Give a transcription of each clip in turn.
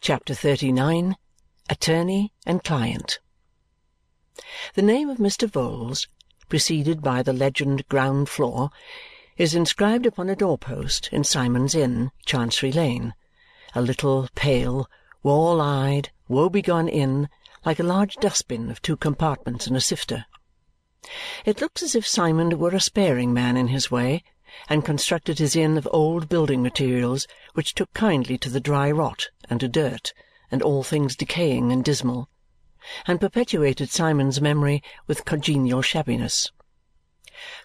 CHAPTER XXXIX Attorney and Client The name of Mr. Vholes, preceded by the legend ground floor, is inscribed upon a door post in Symond's Inn, Chancery Lane, a little, pale, wall eyed, woe begone inn like a large dustbin of two compartments and a sifter. It looks as if Symond were a sparing man in his way and constructed his inn of old building materials which took kindly to the dry rot and to dirt and all things decaying and dismal, and perpetuated Symond's memory with congenial shabbiness.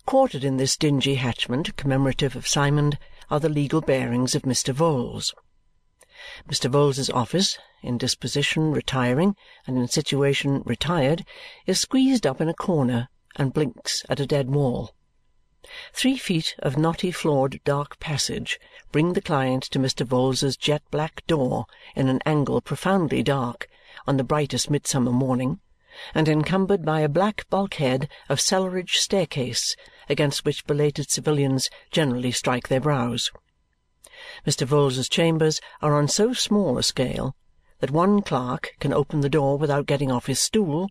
Quartered in this dingy hatchment commemorative of Symond are the legal bearings of Mr. Vholes. Mr. Vholes's office, in disposition retiring and in situation retired, is squeezed up in a corner and blinks at a dead wall. Three feet of knotty floored dark passage bring the client to Mr. Vholes's jet black door in an angle profoundly dark on the brightest midsummer morning and encumbered by a black bulkhead of cellarage staircase against which belated civilians generally strike their brows. Mr. Vholes's chambers are on so small a scale that one clerk can open the door without getting off his stool,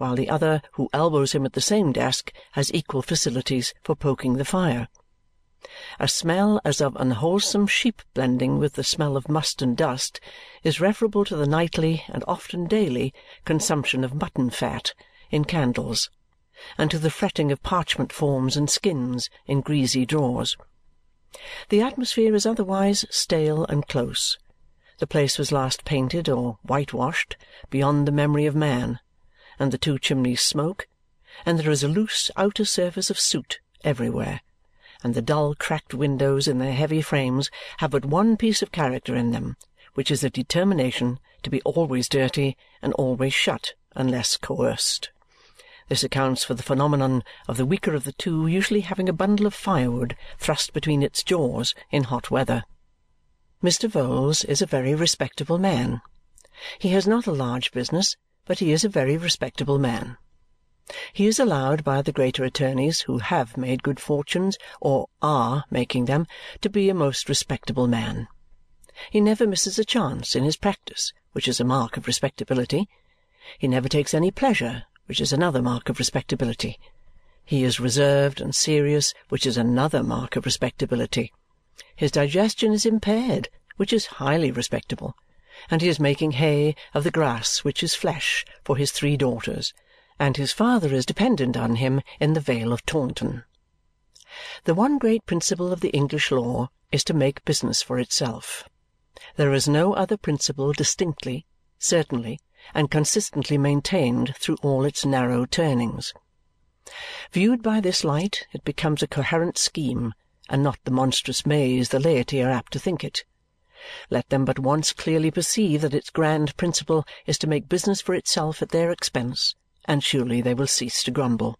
while the other who elbows him at the same desk has equal facilities for poking the fire. A smell as of unwholesome sheep blending with the smell of must and dust is referable to the nightly and often daily consumption of mutton fat in candles and to the fretting of parchment forms and skins in greasy drawers. The atmosphere is otherwise stale and close. The place was last painted or whitewashed beyond the memory of man, and the two chimneys smoke, and there is a loose outer surface of soot everywhere, and the dull cracked windows in their heavy frames have but one piece of character in them, which is a determination to be always dirty and always shut unless coerced. This accounts for the phenomenon of the weaker of the two usually having a bundle of firewood thrust between its jaws in hot weather. Mr. Vholes is a very respectable man. He has not a large business, but he is a very respectable man. He is allowed by the greater attorneys who have made good fortunes or are making them to be a most respectable man. He never misses a chance in his practice, which is a mark of respectability. He never takes any pleasure which is another mark of respectability. He is reserved and serious, which is another mark of respectability. His digestion is impaired, which is highly respectable. And he is making hay of the grass which is flesh for his three daughters, and his father is dependent on him in the Vale of Taunton. The one great principle of the English law is to make business for itself. There is no other principle distinctly, certainly, and consistently maintained through all its narrow turnings. Viewed by this light, it becomes a coherent scheme and not the monstrous maze the laity are apt to think it. Let them but once clearly perceive that its grand principle is to make business for itself at their expense, and surely they will cease to grumble.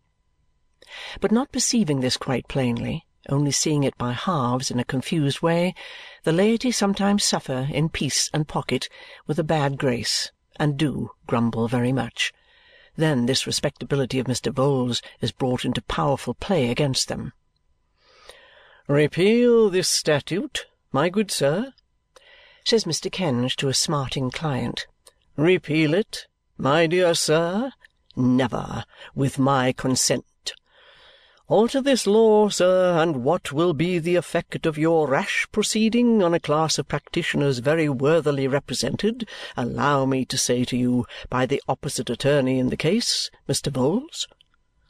But not perceiving this quite plainly, only seeing it by halves in a confused way, the laity sometimes suffer in peace and pocket with a bad grace and do grumble very much. Then this respectability of Mr. Vholes is brought into powerful play against them. "Repeal this statute, my good sir," says Mr. Kenge to a smarting client. "Repeal it, my dear sir. Never, with my consent. Alter this law, sir, and what will be the effect of your rash proceeding on a class of practitioners very worthily represented, allow me to say to you, by the opposite attorney in the case, Mr. Vholes?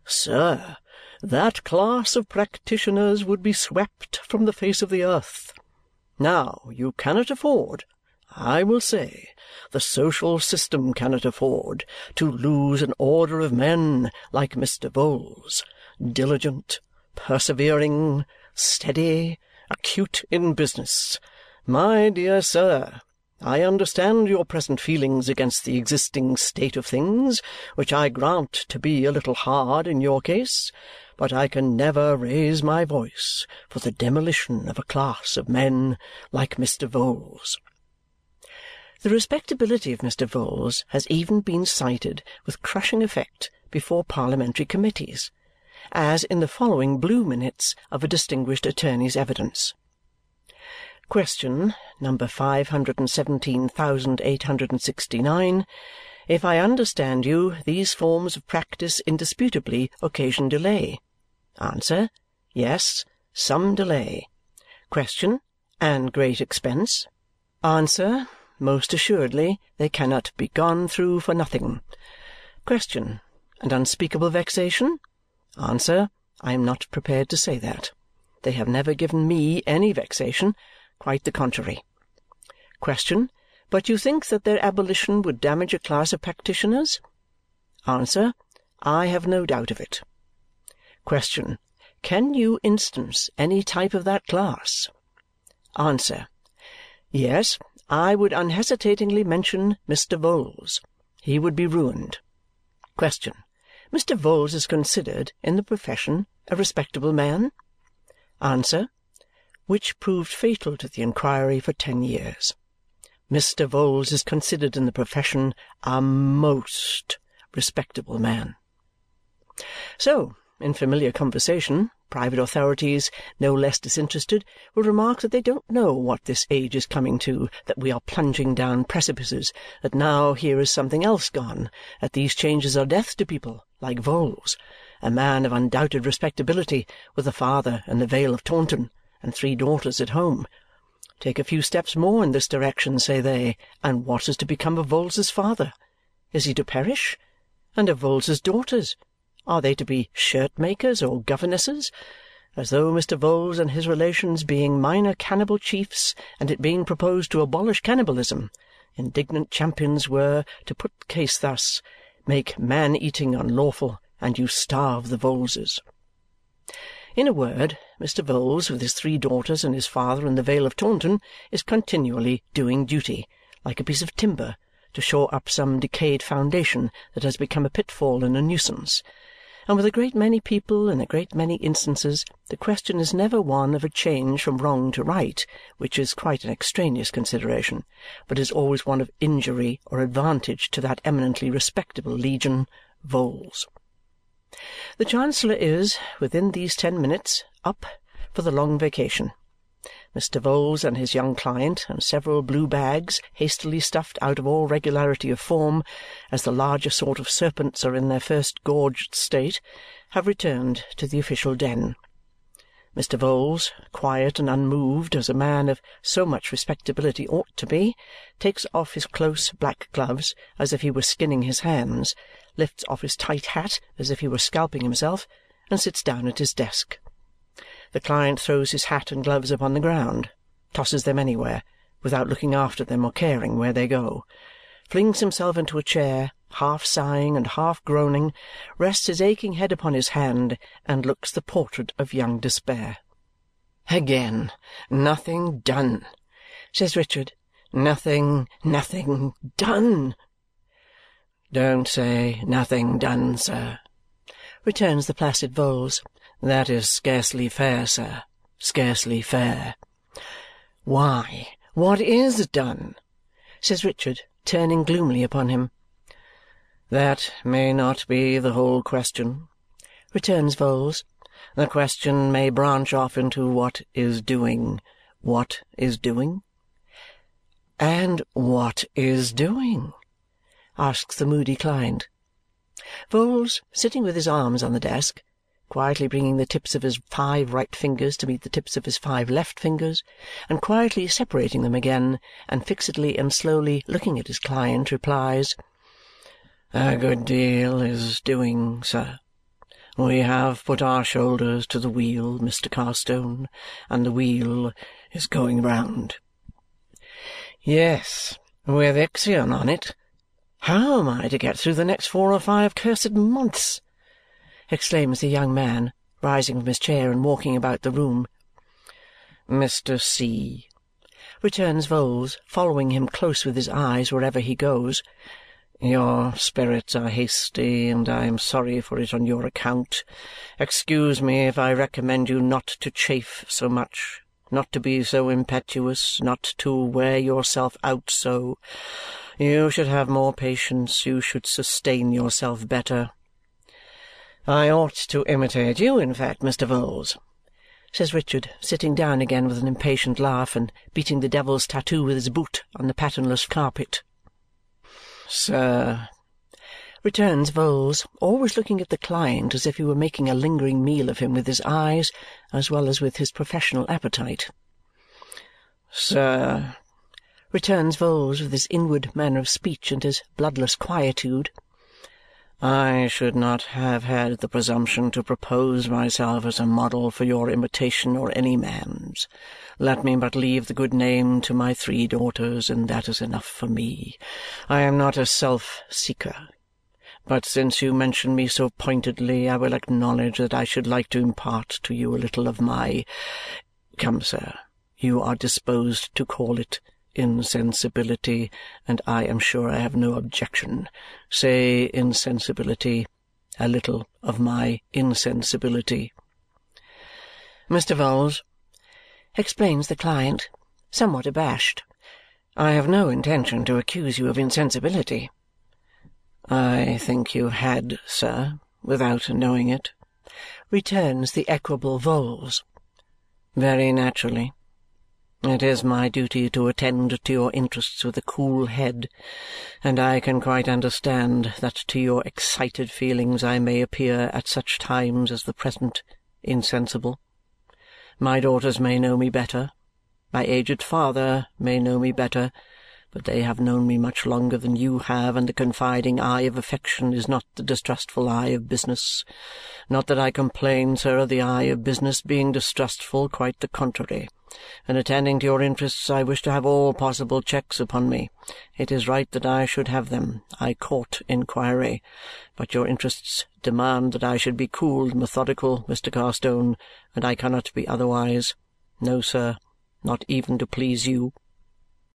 Sir, that class of practitioners would be swept from the face of the earth. Now, you cannot afford, I will say, the social system cannot afford, to lose an order of men like Mr. Vholes diligent, persevering, steady, acute in business. My dear sir, I understand your present feelings against the existing state of things, which I grant to be a little hard in your case, but I can never raise my voice for the demolition of a class of men like Mr. Vholes. The respectability of Mr. Vholes has even been cited with crushing effect before parliamentary committees as in the following blue minutes of a distinguished attorney's evidence. Question number five hundred and seventeen thousand eight hundred and sixty-nine. If I understand you, these forms of practice indisputably occasion delay. Answer. Yes, some delay. Question. And great expense. Answer. Most assuredly they cannot be gone through for nothing. Question. And unspeakable vexation? Answer. I am not prepared to say that. They have never given me any vexation. Quite the contrary. Question. But you think that their abolition would damage a class of practitioners? Answer. I have no doubt of it. Question. Can you instance any type of that class? Answer. Yes, I would unhesitatingly mention Mr. Vholes. He would be ruined. Question. Mr. Vholes is considered, in the profession, a respectable man? Answer. Which proved fatal to the inquiry for ten years. Mr. Vholes is considered in the profession a most respectable man. So, in familiar conversation, private authorities, no less disinterested, will remark that they don't know what this age is coming to, that we are plunging down precipices, that now here is something else gone, that these changes are death to people, like Vholes, a man of undoubted respectability, with a father in the Vale of Taunton and three daughters at home. Take a few steps more in this direction, say they, and what is to become of Vholes's father? Is he to perish? And of Vholes's daughters? Are they to be shirt-makers or governesses? As though Mr. Vholes and his relations being minor cannibal chiefs and it being proposed to abolish cannibalism, indignant champions were, to put the case thus, make man-eating unlawful and you starve the Vholeses. In a word, Mr. Vholes, with his three daughters and his father in the Vale of Taunton, is continually doing duty, like a piece of timber, to shore up some decayed foundation that has become a pitfall and a nuisance and with a great many people in a great many instances the question is never one of a change from wrong to right, which is quite an extraneous consideration, but is always one of injury or advantage to that eminently respectable legion, Vholes. The Chancellor is, within these ten minutes, up for the long vacation. Mr. Vholes and his young client and several blue bags, hastily stuffed out of all regularity of form, as the larger sort of serpents are in their first gorged state, have returned to the official den. Mr. Vholes, quiet and unmoved as a man of so much respectability ought to be, takes off his close black gloves as if he were skinning his hands, lifts off his tight hat as if he were scalping himself, and sits down at his desk. The client throws his hat and gloves upon the ground, tosses them anywhere, without looking after them or caring where they go, flings himself into a chair, half sighing and half groaning, rests his aching head upon his hand, and looks the portrait of young despair. "Again nothing done!" says Richard. "Nothing, nothing done!" "Don't say nothing done, sir," returns the placid Vholes. That is scarcely fair, sir, scarcely fair." "Why, what IS done?" says Richard, turning gloomily upon him. "That may not be the whole question," returns Vholes. "The question may branch off into what is doing. What is doing?" "And what is doing?" Asks the moody client. Vholes, sitting with his arms on the desk quietly bringing the tips of his five right fingers to meet the tips of his five left fingers, and quietly separating them again, and fixedly and slowly looking at his client, replies, "A good deal is doing, sir. We have put our shoulders to the wheel, Mr. Carstone, and the wheel is going round." "Yes, with Ixion on it. How am I to get through the next four or five cursed months?" exclaims the young man, rising from his chair and walking about the room. "Mr. C.," returns Vholes, following him close with his eyes wherever he goes, "your spirits are hasty, and I am sorry for it on your account. Excuse me if I recommend you not to chafe so much, not to be so impetuous, not to wear yourself out so. You should have more patience, you should sustain yourself better. I ought to imitate you, in fact, Mr. Vholes," says Richard, sitting down again with an impatient laugh and beating the devil's tattoo with his boot on the patternless carpet. "Sir," returns Vholes, always looking at the client as if he were making a lingering meal of him with his eyes as well as with his professional appetite. "Sir," returns Vholes with his inward manner of speech and his bloodless quietude. I should not have had the presumption to propose myself as a model for your imitation or any man's. Let me but leave the good name to my three daughters, and that is enough for me. I am not a self-seeker. But since you mention me so pointedly, I will acknowledge that I should like to impart to you a little of my come, sir, you are disposed to call it insensibility, and I am sure I have no objection. Say insensibility, a little of my insensibility." Mr. Vholes, explains the client, somewhat abashed, I have no intention to accuse you of insensibility. I think you had, sir, without knowing it, returns the equable Vholes. Very naturally. It is my duty to attend to your interests with a cool head, and I can quite understand that to your excited feelings I may appear at such times as the present insensible. My daughters may know me better, my aged father may know me better, but they have known me much longer than you have, and the confiding eye of affection is not the distrustful eye of business. Not that I complain, sir, of the eye of business being distrustful, quite the contrary. In attending to your interests, I wish to have all possible checks upon me. It is right that I should have them. I court inquiry. But your interests demand that I should be cool and methodical, Mr. Carstone, and I cannot be otherwise. No, sir, not even to please you.